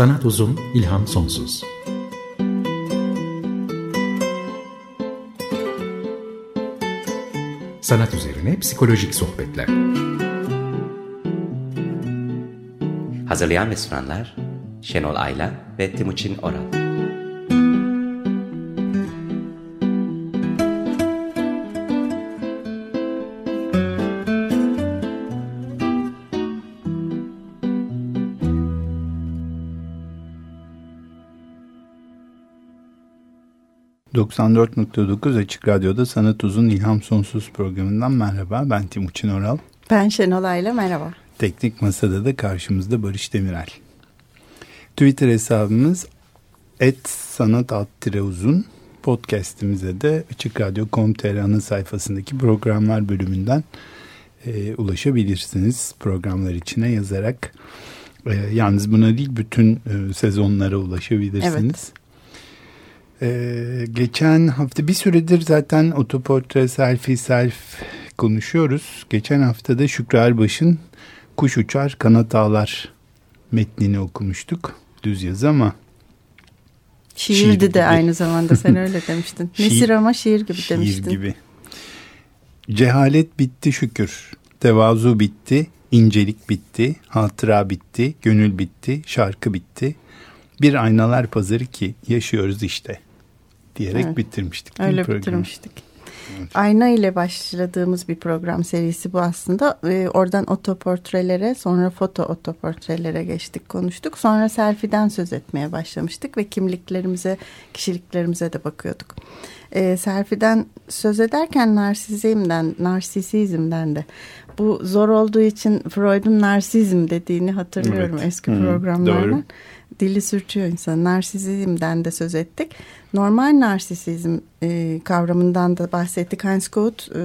Sanat uzun, ilham sonsuz. Sanat üzerine psikolojik sohbetler. Hazırlayan ve sunanlar Şenol Ayla ve Timuçin Oral. 94.9 Açık Radyo'da Sanat Uzun İlham Sonsuz programından merhaba. Ben Timuçin Oral. Ben Şenolay'la merhaba. Teknik Masada da karşımızda Barış Demirel. Twitter hesabımız et sanat uzun. Podcast'imize de Açık Radyo.com.tr ana sayfasındaki programlar bölümünden e, ulaşabilirsiniz. Programlar içine yazarak. E, yalnız buna değil bütün e, sezonlara ulaşabilirsiniz. Evet. Ee, geçen hafta bir süredir zaten otoportre, selfie, self konuşuyoruz. Geçen hafta da Şükrü Erbaş'ın Kuş Uçar Kanat Ağlar metnini okumuştuk. Düz yazı ama Şiirdi şiir de gibi. aynı zamanda sen öyle demiştin. şiir, Nesir ama şiir gibi şiir demiştin. Şiir gibi. Cehalet bitti şükür. Tevazu bitti. incelik bitti. Hatıra bitti. Gönül bitti. Şarkı bitti. Bir aynalar pazarı ki yaşıyoruz işte diyerek evet. bitirmiştik. Öyle bitirmiştik. Evet. Ayna ile başladığımız bir program serisi bu aslında. Ee, oradan otoportrelere sonra foto otoportrelere geçtik konuştuk. Sonra selfie'den söz etmeye başlamıştık ve kimliklerimize, kişiliklerimize de bakıyorduk. Ee, selfie'den söz ederken narsizmden, narsisizmden de bu zor olduğu için Freud'un narsizm dediğini hatırlıyorum evet. eski hmm, programlardan. Doğru. Dili sürtüyor insan. Narsizmden de söz ettik normal narsisizm e, kavramından da bahsettik. Hans Kuhn e,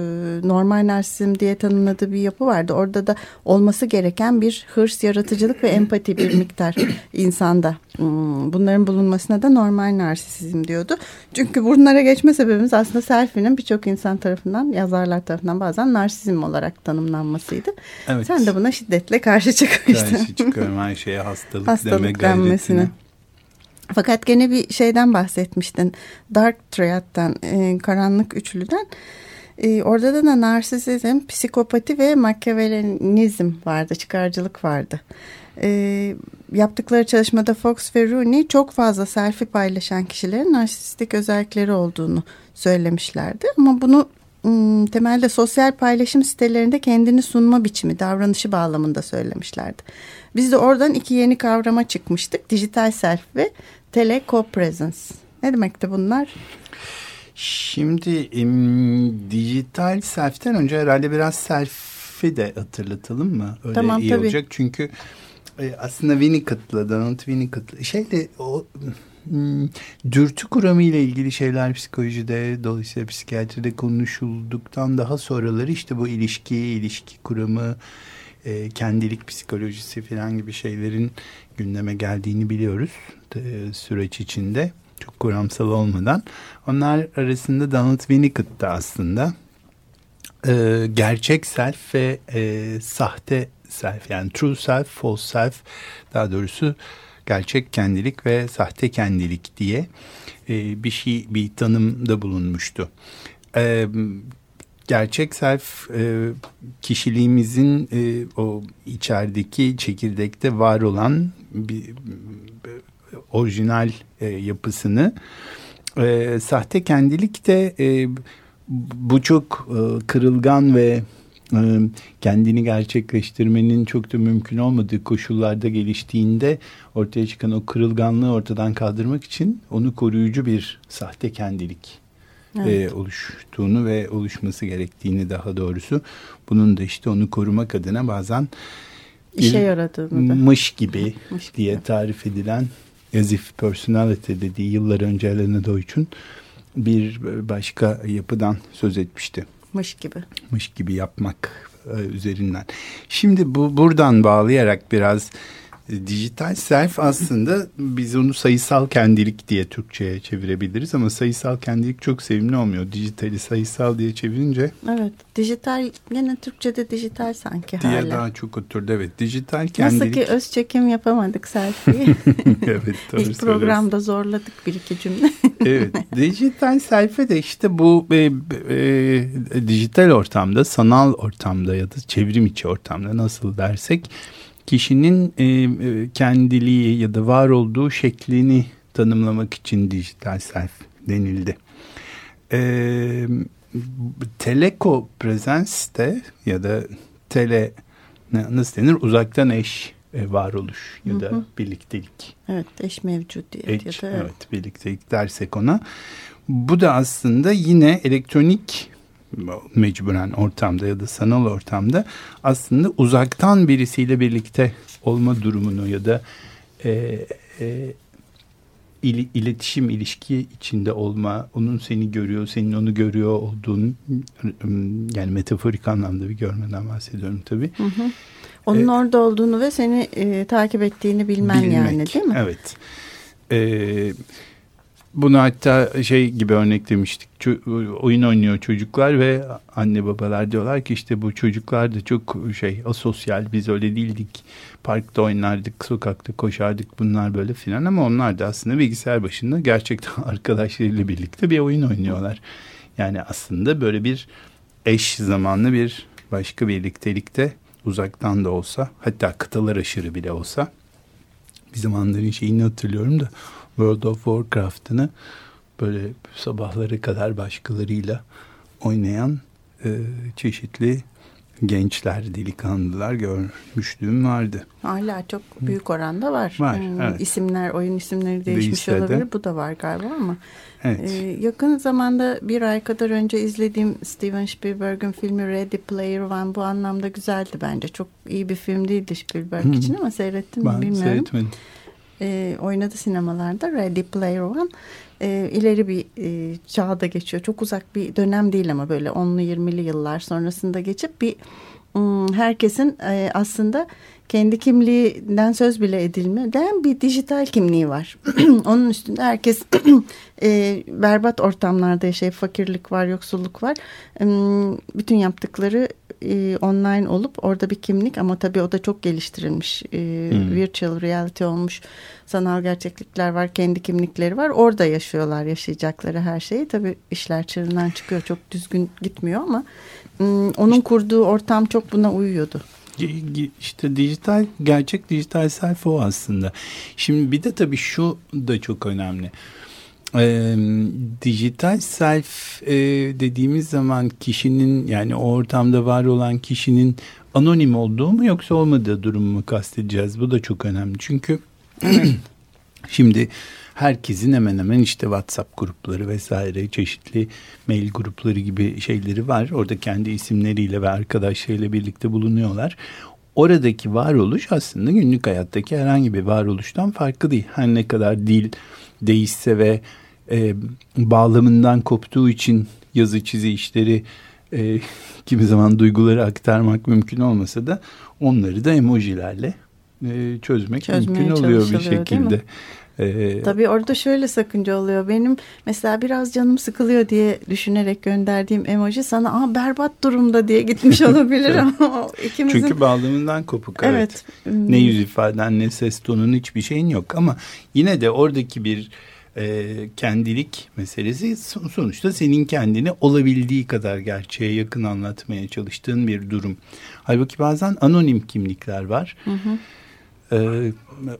normal narsizm diye tanımladığı bir yapı vardı. Orada da olması gereken bir hırs, yaratıcılık ve empati bir miktar insanda. Hmm, bunların bulunmasına da normal narsisizm diyordu. Çünkü bunlara geçme sebebimiz aslında selfie'nin birçok insan tarafından, yazarlar tarafından bazen narsizm olarak tanımlanmasıydı. Evet. Sen de buna şiddetle karşı çıkmıştın. Karşı çıkıyorum her şeye hastalık, hastalık deme gayretine. Fakat gene bir şeyden bahsetmiştin. Dark Triad'dan, e, karanlık üçlüden. E, orada da narsisizm, psikopati ve makyavelenizm vardı, çıkarcılık vardı. E, yaptıkları çalışmada Fox ve Rooney çok fazla selfie paylaşan kişilerin narsistik özellikleri olduğunu söylemişlerdi. Ama bunu temelde sosyal paylaşım sitelerinde kendini sunma biçimi, davranışı bağlamında söylemişlerdi. Biz de oradan iki yeni kavrama çıkmıştık. Dijital self ve telecopresence. Ne demekti bunlar? Şimdi im, dijital self'ten önce herhalde biraz selfie de hatırlatalım mı? Öyle tamam, iyi tabii. olacak. Çünkü e, aslında Winnicott'la Donald Winnicott'la şeyde o hmm, dürtü kuramı ile ilgili şeyler psikolojide dolayısıyla psikiyatride konuşulduktan daha sonraları işte bu ilişki, ilişki kuramı, e, kendilik psikolojisi falan gibi şeylerin gündeme geldiğini biliyoruz e, süreç içinde çok kuramsal olmadan. Onlar arasında Donald Winnicott da aslında e, gerçek self ve e, sahte self yani true self, false self daha doğrusu gerçek kendilik ve sahte kendilik diye e, bir şey bir tanımda bulunmuştu. E, gerçek self e, kişiliğimizin e, o içerideki çekirdekte var olan bir, bir orijinal e, yapısını. E, sahte kendilik de e, bu çok e, kırılgan ve e, kendini gerçekleştirmenin çok da mümkün olmadığı koşullarda geliştiğinde ortaya çıkan o kırılganlığı ortadan kaldırmak için onu koruyucu bir sahte kendilik evet. e, oluştuğunu ve oluşması gerektiğini daha doğrusu bunun da işte onu korumak adına bazen işe yaradığını da mış gibi mış diye gibi. tarif edilen as if personality dediği yıllar önce Elena Deutsch'un bir başka yapıdan söz etmişti. Mış gibi. Mış gibi yapmak e, üzerinden. Şimdi bu buradan bağlayarak biraz E, dijital self aslında biz onu sayısal kendilik diye Türkçe'ye çevirebiliriz ama sayısal kendilik çok sevimli olmuyor. Dijitali sayısal diye çevirince. Evet dijital yine Türkçe'de dijital sanki diye hala. daha çok oturdu evet dijital kendilik. Nasıl ki öz çekim yapamadık selfie'yi. evet doğru İlk programda zorladık bir iki cümle. evet dijital selfie de işte bu e, e, dijital ortamda sanal ortamda ya da çevrim içi ortamda nasıl dersek kişinin e, e, kendiliği ya da var olduğu şeklini tanımlamak için dijital self denildi. E, teleko presens de ya da tele nasıl denir uzaktan eş e, varoluş ya da hı hı. birliktelik. Evet eş mevcudiyet eş, ya da evet birliktelik dersek ona. Bu da aslında yine elektronik mecburen ortamda ya da sanal ortamda aslında uzaktan birisiyle birlikte olma durumunu ya da e, e, il, iletişim ilişki içinde olma, onun seni görüyor, senin onu görüyor olduğun yani metaforik anlamda bir görmeden bahsediyorum tabii. Hı hı. Onun ee, orada olduğunu ve seni e, takip ettiğini bilmen bilmek, yani değil mi? Evet. Evet bunu hatta şey gibi örneklemiştik. oyun oynuyor çocuklar ve anne babalar diyorlar ki işte bu çocuklar da çok şey asosyal. Biz öyle değildik. Parkta oynardık, sokakta koşardık bunlar böyle filan ama onlar da aslında bilgisayar başında gerçekten arkadaşlarıyla birlikte bir oyun oynuyorlar. Yani aslında böyle bir eş zamanlı bir başka birliktelikte uzaktan da olsa hatta kıtalar aşırı bile olsa bir zamanların şeyini hatırlıyorum da World of Warcraft'ını böyle sabahları kadar başkalarıyla oynayan e, çeşitli gençler, delikanlılar görmüşlüğüm vardı. Hala çok büyük oranda var. Var, hmm, evet. İsimler, oyun isimleri değişmiş Değişse olabilir. De. Bu da var galiba ama. Evet. Ee, yakın zamanda bir ay kadar önce izlediğim Steven Spielberg'in filmi Ready Player One bu anlamda güzeldi bence. Çok iyi bir film değildi Spielberg hmm. için ama seyrettim mi bilmiyorum. Ben seyretmedim e, oynadı sinemalarda Ready Player One e, ileri bir e, çağda geçiyor. Çok uzak bir dönem değil ama böyle 10'lu 20'li yıllar sonrasında geçip bir herkesin e, aslında kendi kimliğinden söz bile edilmeden bir dijital kimliği var. Onun üstünde herkes e, berbat ortamlarda yaşayıp fakirlik var, yoksulluk var. E, bütün yaptıkları e, online olup orada bir kimlik ama tabii o da çok geliştirilmiş. E, hmm. Virtual reality olmuş. Sanal gerçeklikler var, kendi kimlikleri var. Orada yaşıyorlar yaşayacakları her şeyi. Tabii işler çığırından çıkıyor. Çok düzgün gitmiyor ama onun kurduğu ortam çok buna uyuyordu. İşte dijital gerçek dijital self o aslında. Şimdi bir de tabii şu da çok önemli. Ee, dijital self e, dediğimiz zaman kişinin yani o ortamda var olan kişinin anonim olduğu mu yoksa olmadığı durumu mu kastedeceğiz? Bu da çok önemli. Çünkü şimdi herkesin hemen hemen işte WhatsApp grupları vesaire çeşitli mail grupları gibi şeyleri var. Orada kendi isimleriyle ve arkadaşlarıyla birlikte bulunuyorlar. Oradaki varoluş aslında günlük hayattaki herhangi bir varoluştan farklı değil. Her ne kadar dil değişse ve e, bağlamından koptuğu için yazı çizi işleri e, kimi zaman duyguları aktarmak mümkün olmasa da onları da emojilerle e, çözmek Çözmeye mümkün oluyor bir şekilde. Ee, Tabii orada şöyle sakınca oluyor. Benim mesela biraz canım sıkılıyor diye düşünerek gönderdiğim emoji sana Aa, berbat durumda diye gitmiş olabilir ama ikimizin... Çünkü bağlamından kopuk. Evet. evet. Ne yüz ifaden ne ses tonun hiçbir şeyin yok ama yine de oradaki bir e, kendilik meselesi sonuçta senin kendini olabildiği kadar gerçeğe yakın anlatmaya çalıştığın bir durum. Halbuki bazen anonim kimlikler var. Hı hı. Ee,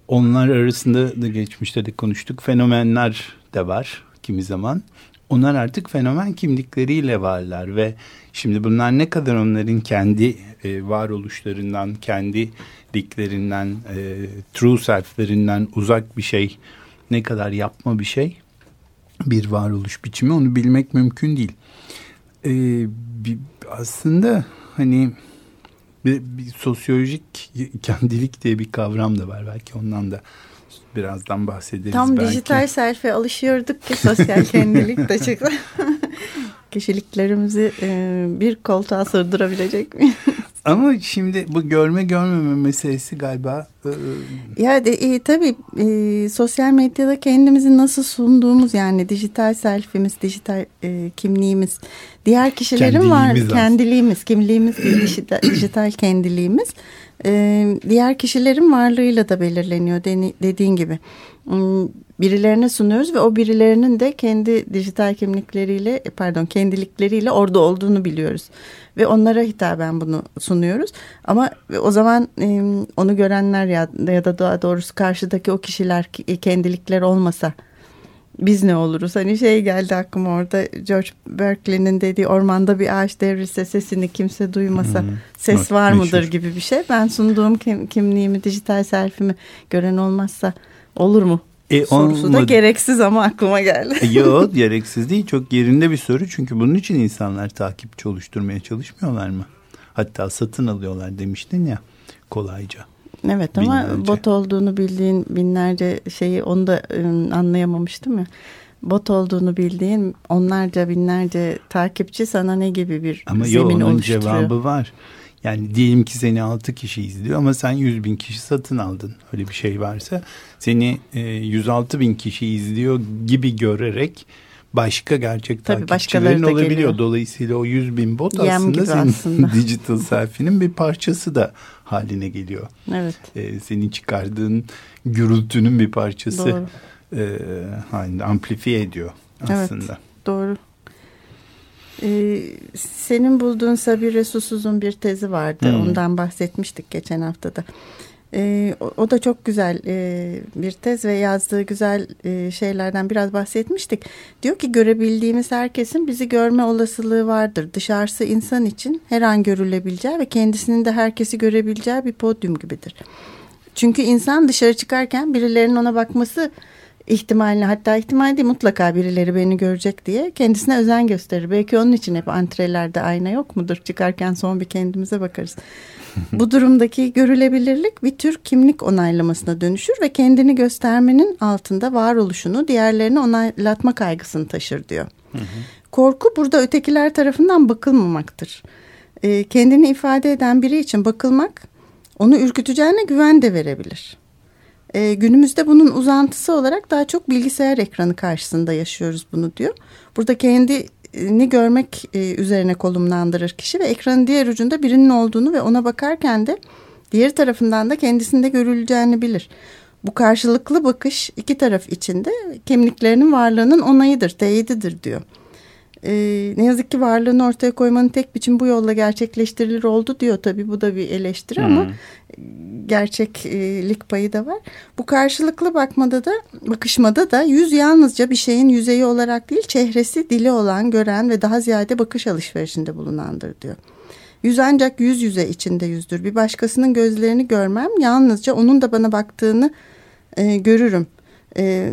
onlar arasında da geçmişte de konuştuk. Fenomenler de var kimi zaman. Onlar artık fenomen kimlikleriyle varlar ve şimdi bunlar ne kadar onların kendi e, varoluşlarından, kendi liklerinden, e, true selflerinden uzak bir şey, ne kadar yapma bir şey, bir varoluş biçimi onu bilmek mümkün değil. E, bir, aslında hani bir, bir sosyolojik kendilik diye bir kavram da var belki ondan da birazdan bahsederiz Tam belki. dijital selfie alışıyorduk ki sosyal kendilik de çıktı. Kişiliklerimizi e, bir koltuğa sığdırabilecek mi? Ama şimdi bu görme görmeme meselesi galiba. E, ya de, e, tabii e, sosyal medyada kendimizi nasıl sunduğumuz yani dijital selfie'miz, dijital e, kimliğimiz, diğer kişilerin var kendiliğimiz, kimliğimiz, dijital, dijital kendiliğimiz e, diğer kişilerin varlığıyla da belirleniyor dediğin gibi. Hmm, birilerine sunuyoruz ve o birilerinin de kendi dijital kimlikleriyle pardon kendilikleriyle orada olduğunu biliyoruz ve onlara hitaben bunu sunuyoruz ama o zaman onu görenler ya, ya da daha doğrusu karşıdaki o kişiler kendilikler olmasa biz ne oluruz? Hani şey geldi aklıma orada George Berkeley'nin dediği ormanda bir ağaç devrilse sesini kimse duymasa hmm. ses var mıdır gibi bir şey. Ben sunduğum kim, kimliğimi, dijital selfimi gören olmazsa olur mu? E, Sorusu da gereksiz ama aklıma geldi. E, yok gereksiz değil çok yerinde bir soru çünkü bunun için insanlar takipçi oluşturmaya çalışmıyorlar mı? Hatta satın alıyorlar demiştin ya kolayca. Evet ama binlerce. bot olduğunu bildiğin binlerce şeyi onu da ıı, anlayamamıştım ya. Bot olduğunu bildiğin onlarca binlerce takipçi sana ne gibi bir ama zemin yok, onun oluşturuyor? cevabı var. Yani diyelim ki seni altı kişi izliyor ama sen yüz bin kişi satın aldın. Öyle bir şey varsa seni e, 106 bin kişi izliyor gibi görerek başka gerçek Tabii takipçilerin olabiliyor. Geliyor. Dolayısıyla o yüz bin bot Yem aslında senin aslında. digital selfie'nin bir parçası da haline geliyor. Evet. Ee, senin çıkardığın gürültünün bir parçası doğru. e, halinde amplifiye ediyor aslında. Evet, doğru. Ee, senin bulduğun Sabire Susuz'un bir tezi vardı. Hmm. Ondan bahsetmiştik geçen haftada. E, o, o da çok güzel e, bir tez ve yazdığı güzel e, şeylerden biraz bahsetmiştik. Diyor ki görebildiğimiz herkesin bizi görme olasılığı vardır. Dışarısı insan için her an görülebileceği ve kendisinin de herkesi görebileceği bir podyum gibidir. Çünkü insan dışarı çıkarken birilerinin ona bakması ihtimaline hatta ihtimal değil mutlaka birileri beni görecek diye kendisine özen gösterir. Belki onun için hep antrelerde ayna yok mudur? Çıkarken son bir kendimize bakarız. Bu durumdaki görülebilirlik bir tür kimlik onaylamasına dönüşür ve kendini göstermenin altında varoluşunu diğerlerine onaylatma kaygısını taşır diyor. Korku burada ötekiler tarafından bakılmamaktır. E, kendini ifade eden biri için bakılmak onu ürküteceğine güven de verebilir. E, günümüzde bunun uzantısı olarak daha çok bilgisayar ekranı karşısında yaşıyoruz bunu diyor. Burada kendi ni görmek e, üzerine kolumlandırır kişi ve ekranın diğer ucunda birinin olduğunu ve ona bakarken de diğer tarafından da kendisinde görüleceğini bilir. Bu karşılıklı bakış iki taraf içinde kimliklerinin varlığının onayıdır, teyididir diyor. Ee, ne yazık ki varlığını ortaya koymanın tek biçim bu yolla gerçekleştirilir oldu diyor. Tabii bu da bir eleştiri hmm. ama gerçeklik payı da var. Bu karşılıklı bakmada da bakışmada da yüz yalnızca bir şeyin yüzeyi olarak değil çehresi dili olan gören ve daha ziyade bakış alışverişinde bulunandır diyor. Yüz ancak yüz yüze içinde yüzdür. Bir başkasının gözlerini görmem yalnızca onun da bana baktığını e, görürüm e,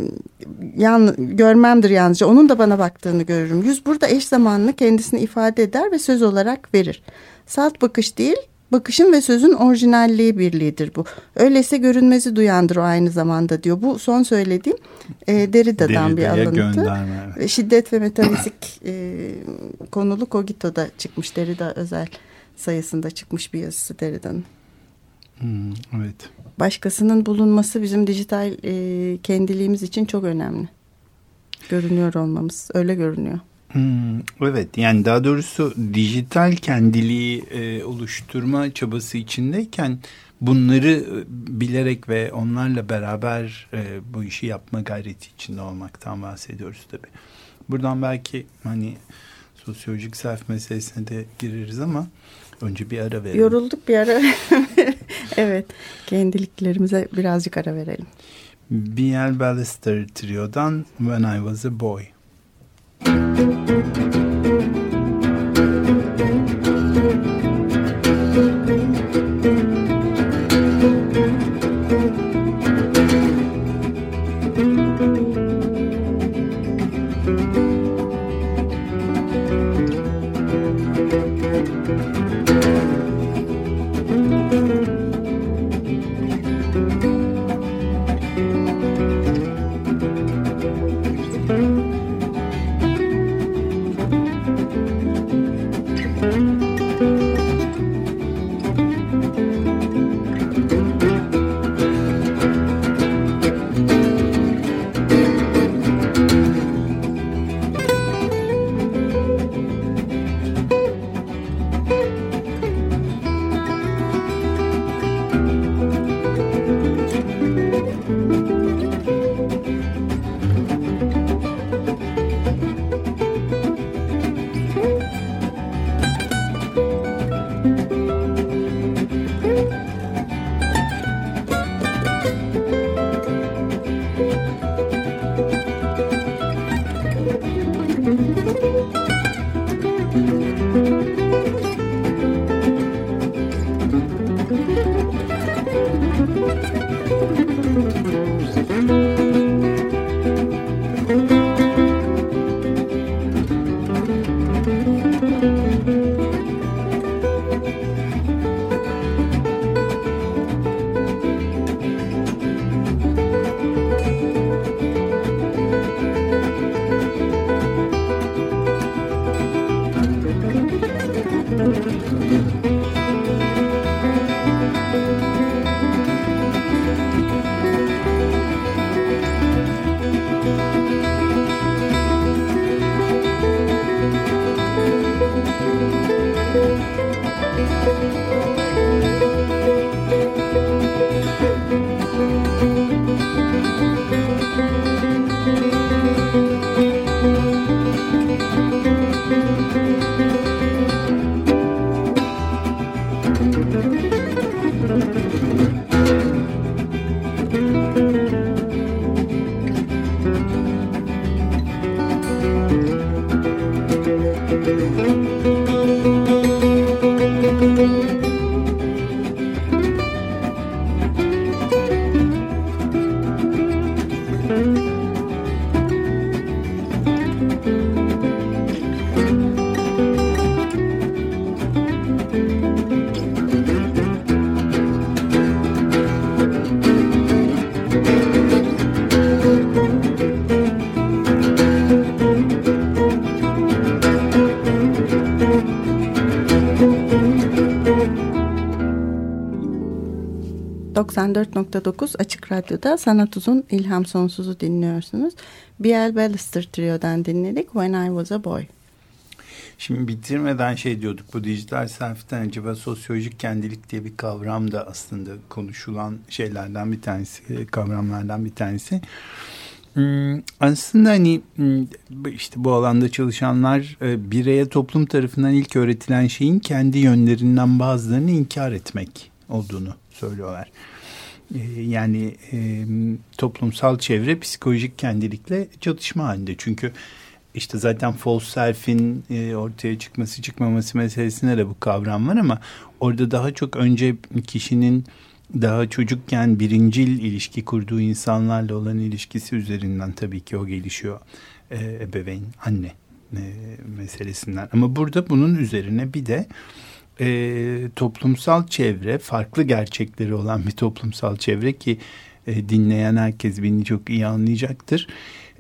yan, görmemdir yalnızca. Onun da bana baktığını görürüm. Yüz burada eş zamanlı kendisini ifade eder ve söz olarak verir. Salt bakış değil, bakışın ve sözün orijinalliği birliğidir bu. Öyleyse görünmezi duyandır o aynı zamanda diyor. Bu son söylediğim e, Derrida'dan bir alıntı. Gönderme. Şiddet ve metafizik e, konulu Kogito'da çıkmış Derrida özel sayısında çıkmış bir yazısı Derrida'nın. Hmm, evet. Başkasının bulunması bizim dijital e, kendiliğimiz için çok önemli. Görünüyor olmamız öyle görünüyor. Hmm, evet yani daha doğrusu dijital kendiliği e, oluşturma çabası içindeyken bunları e, bilerek ve onlarla beraber e, bu işi yapma gayreti içinde olmaktan bahsediyoruz tabi. Buradan belki hani sosyolojik self meselesine de gireriz ama önce bir ara verelim. Yorulduk bir ara. evet kendiliklerimize birazcık ara verelim. B.L. Ballister Trio'dan When I Was a Boy. 94.9 Açık Radyo'da Sanat Uzun İlham Sonsuz'u dinliyorsunuz. B.L. Ballister Trio'dan dinledik When I Was a Boy. Şimdi bitirmeden şey diyorduk bu dijital selfie'den acaba sosyolojik kendilik diye bir kavram da aslında konuşulan şeylerden bir tanesi, kavramlardan bir tanesi. Hmm, aslında hani hmm, işte bu alanda çalışanlar e, bireye toplum tarafından ilk öğretilen şeyin kendi yönlerinden bazılarını inkar etmek olduğunu söylüyorlar. Ee, yani e, toplumsal çevre psikolojik kendilikle çatışma halinde. Çünkü işte zaten false self'in e, ortaya çıkması çıkmaması meselesinde de bu kavram var ama orada daha çok önce kişinin daha çocukken birincil ilişki kurduğu insanlarla olan ilişkisi üzerinden tabii ki o gelişiyor. E, ebeveyn, anne e, meselesinden. Ama burada bunun üzerine bir de e, toplumsal çevre, farklı gerçekleri olan bir toplumsal çevre ki e, dinleyen herkes beni çok iyi anlayacaktır.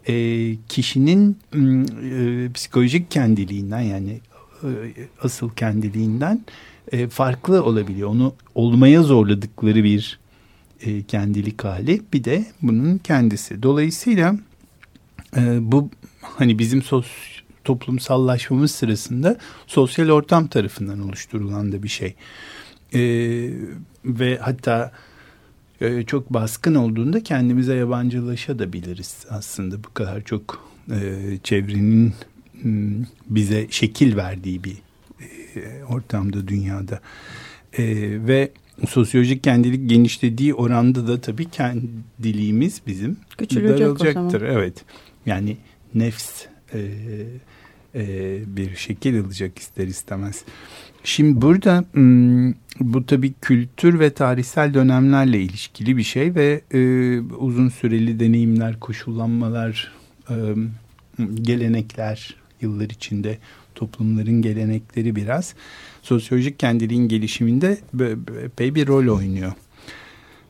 E, kişinin e, psikolojik kendiliğinden yani e, asıl kendiliğinden e, farklı olabiliyor. Onu olmaya zorladıkları bir e, kendilik hali bir de bunun kendisi. Dolayısıyla e, bu hani bizim sos toplumsallaşmamız sırasında sosyal ortam tarafından oluşturulan da bir şey. Ee, ve hatta e, çok baskın olduğunda kendimize yabancılaşabiliriz aslında bu kadar çok e, çevrenin bize şekil verdiği bir e, ortamda dünyada e, ve sosyolojik kendilik genişlediği oranda da tabii kendiliğimiz bizim Küçülecek daralacaktır. Evet yani nefs e, e, bir şekil alacak ister istemez. Şimdi burada hmm, bu tabii kültür ve tarihsel dönemlerle ilişkili bir şey ve e, uzun süreli deneyimler, koşullanmalar, e, gelenekler yıllar içinde toplumların gelenekleri biraz sosyolojik kendiliğin gelişiminde epey bir rol oynuyor.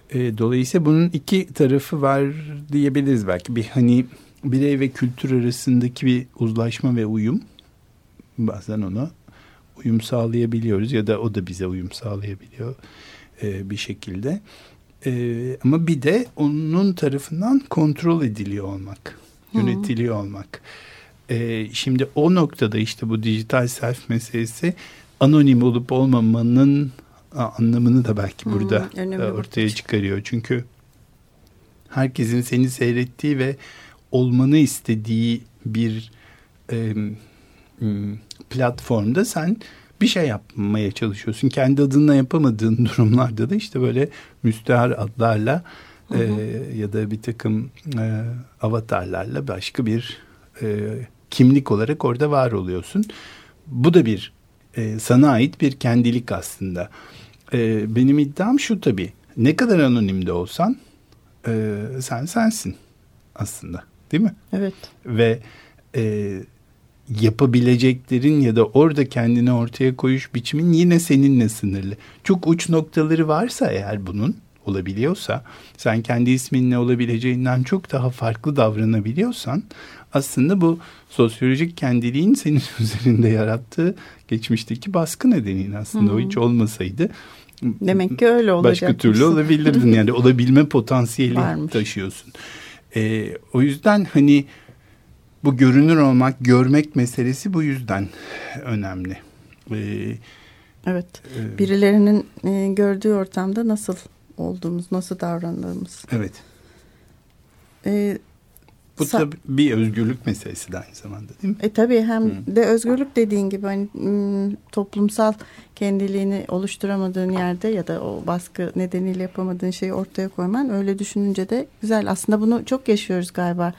E, dolayısıyla bunun iki tarafı var diyebiliriz belki. Bir hani birey ve kültür arasındaki bir uzlaşma ve uyum bazen ona uyum sağlayabiliyoruz ya da o da bize uyum sağlayabiliyor e, bir şekilde. E, ama bir de onun tarafından kontrol ediliyor olmak, yönetiliyor olmak. E, şimdi o noktada işte bu dijital self meselesi anonim olup olmamanın anlamını da belki burada Hı, ortaya çıkarıyor. Çünkü herkesin seni seyrettiği ve olmanı istediği bir e, platformda sen bir şey yapmaya çalışıyorsun. Kendi adına yapamadığın durumlarda da işte böyle müstehar adlarla hı hı. E, ya da bir takım e, avatarlarla başka bir e, kimlik olarak orada var oluyorsun. Bu da bir e, sana ait bir kendilik aslında. E, benim iddiam şu tabii. Ne kadar anonim de olsan e, sen sensin aslında değil mi? Evet. Ve e, yapabileceklerin ya da orada kendini ortaya koyuş biçimin yine seninle sınırlı. Çok uç noktaları varsa eğer bunun olabiliyorsa sen kendi isminle olabileceğinden çok daha farklı davranabiliyorsan aslında bu sosyolojik kendiliğin senin üzerinde yarattığı geçmişteki baskı nedeniyle aslında hmm. o hiç olmasaydı Demek ki öyle olacak. Başka türlü olabilirdin yani olabilme potansiyeli Varmış. taşıyorsun. Ee, o yüzden hani bu görünür olmak, görmek meselesi bu yüzden önemli. Ee, evet. E, Birilerinin e, gördüğü ortamda nasıl olduğumuz, nasıl davrandığımız. Evet. Ee, bu Sa tabii bir özgürlük meselesi de aynı zamanda değil mi? E tabii hem Hı. de özgürlük dediğin gibi hani toplumsal kendiliğini oluşturamadığın yerde ya da o baskı nedeniyle yapamadığın şeyi ortaya koyman öyle düşününce de güzel. Aslında bunu çok yaşıyoruz galiba.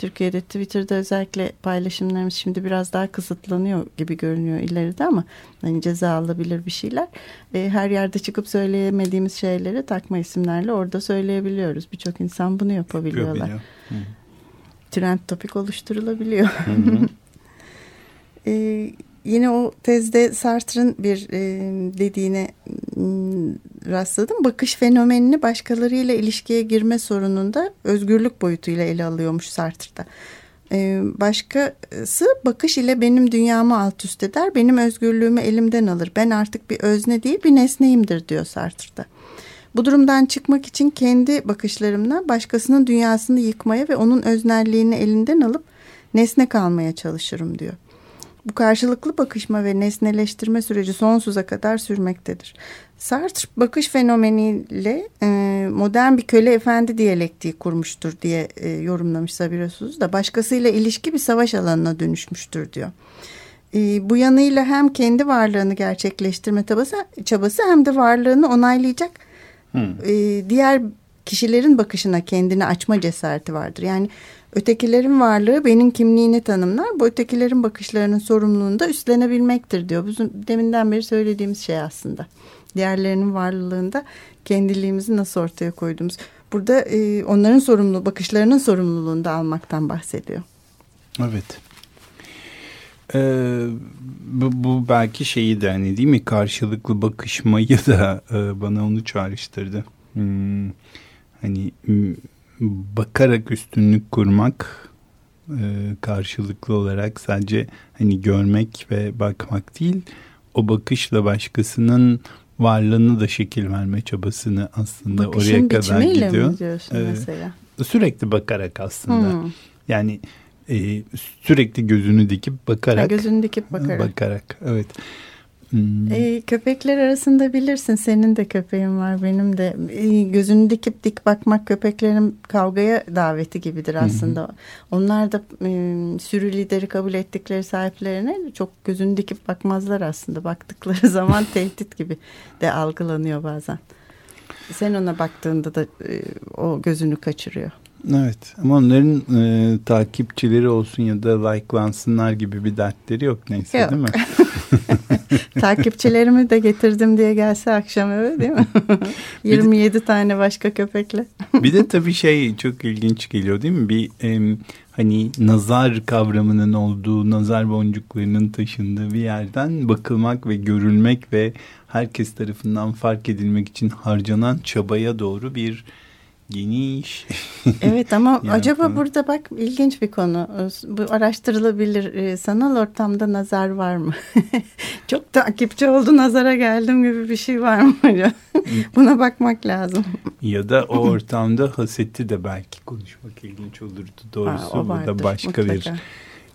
Türkiye'de Twitter'da özellikle paylaşımlarımız şimdi biraz daha kısıtlanıyor gibi görünüyor ileride ama hani ceza alabilir bir şeyler. E, her yerde çıkıp söyleyemediğimiz şeyleri takma isimlerle orada söyleyebiliyoruz. Birçok insan bunu yapabiliyorlar. Yapabiliyor. Trend topik oluşturulabiliyor. Hı hı. e, yine o tezde Sartre'ın bir e, dediğine rastladım. Bakış fenomenini başkalarıyla ilişkiye girme sorununda özgürlük boyutuyla ele alıyormuş Sartre'da. E, başkası bakış ile benim dünyamı alt üst eder, benim özgürlüğümü elimden alır. Ben artık bir özne değil bir nesneyimdir diyor Sartre'da. Bu durumdan çıkmak için kendi bakışlarımla başkasının dünyasını yıkmaya ve onun öznelliğini elinden alıp nesne kalmaya çalışırım diyor. Bu karşılıklı bakışma ve nesneleştirme süreci sonsuza kadar sürmektedir. Sartre bakış fenomeniyle e, modern bir köle efendi diyalektiği kurmuştur diye e, yorumlamış Sabirosuz da başkasıyla ilişki bir savaş alanına dönüşmüştür diyor. E, bu yanıyla hem kendi varlığını gerçekleştirme çabası, çabası hem de varlığını onaylayacak e, diğer kişilerin bakışına kendini açma cesareti vardır. Yani Ötekilerin varlığı benim kimliğini tanımlar. Bu ötekilerin bakışlarının sorumluluğunu da üstlenebilmektir diyor. Bizim deminden beri söylediğimiz şey aslında. Diğerlerinin varlığında kendiliğimizi nasıl ortaya koyduğumuz. Burada e, onların sorumluluğu, bakışlarının sorumluluğunu da almaktan bahsediyor. Evet. Ee, bu, bu belki şeyi de hani değil mi karşılıklı bakışmayı da e, bana onu çağrıştırdı. Hmm, hani bakarak üstünlük kurmak e, karşılıklı olarak sadece hani görmek ve bakmak değil o bakışla başkasının varlığını da şekil verme çabasını aslında Bakışın oraya kadar gidiyor. Mi diyorsun ee, mesela? Sürekli bakarak aslında. Hmm. Yani e, sürekli gözünü dikip bakarak. Ha, gözünü dikip bakarak. Bakarak evet. Hmm. E, köpekler arasında bilirsin senin de köpeğin var benim de e, gözünü dikip dik bakmak köpeklerin kavgaya daveti gibidir aslında. Hmm. Onlar da e, sürü lideri kabul ettikleri sahiplerine çok gözünü dikip bakmazlar aslında. Baktıkları zaman tehdit gibi de algılanıyor bazen. Sen ona baktığında da e, o gözünü kaçırıyor. Evet ama onların e, takipçileri olsun ya da likelansınlar gibi bir dertleri yok neyse yok. değil mi? Takipçilerimi de getirdim diye gelse akşam eve değil mi? 27 de, tane başka köpekle. bir de tabii şey çok ilginç geliyor değil mi? Bir e, hani nazar kavramının olduğu, nazar boncuklarının taşındığı bir yerden bakılmak ve görülmek ve herkes tarafından fark edilmek için harcanan çabaya doğru bir geniş. evet ama acaba burada bak ilginç bir konu. Bu araştırılabilir. Ee, sanal ortamda nazar var mı? Çok takipçi oldu nazara geldim gibi bir şey var mı? Buna bakmak lazım. Ya da o ortamda haseti de belki konuşmak ilginç olurdu. Doğrusu ha, bu da başka mutlaka. bir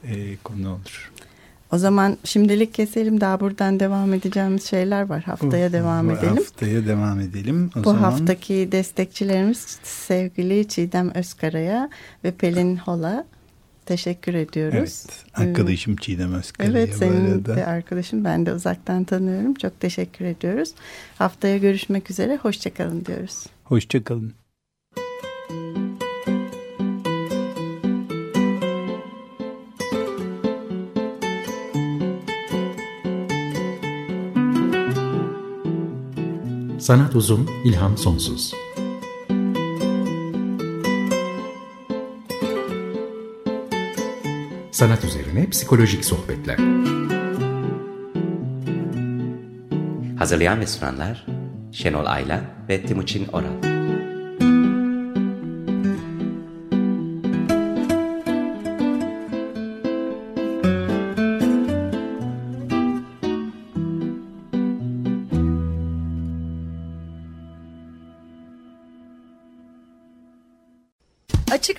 e, konu olur. O zaman şimdilik keselim. Daha buradan devam edeceğimiz şeyler var. Haftaya devam edelim. Haftaya devam edelim. O Bu zaman... haftaki destekçilerimiz sevgili Çiğdem Özkara'ya ve Pelin Hola teşekkür ediyoruz. Evet, arkadaşım Çiğdem Özkara'ya Evet, senin de arkadaşım. Ben de uzaktan tanıyorum. Çok teşekkür ediyoruz. Haftaya görüşmek üzere. Hoşçakalın diyoruz. Hoşçakalın. Sanat uzun, ilham sonsuz. Sanat üzerine psikolojik sohbetler. Hazırlayan ve sunanlar Şenol Ayla ve Timuçin Oral.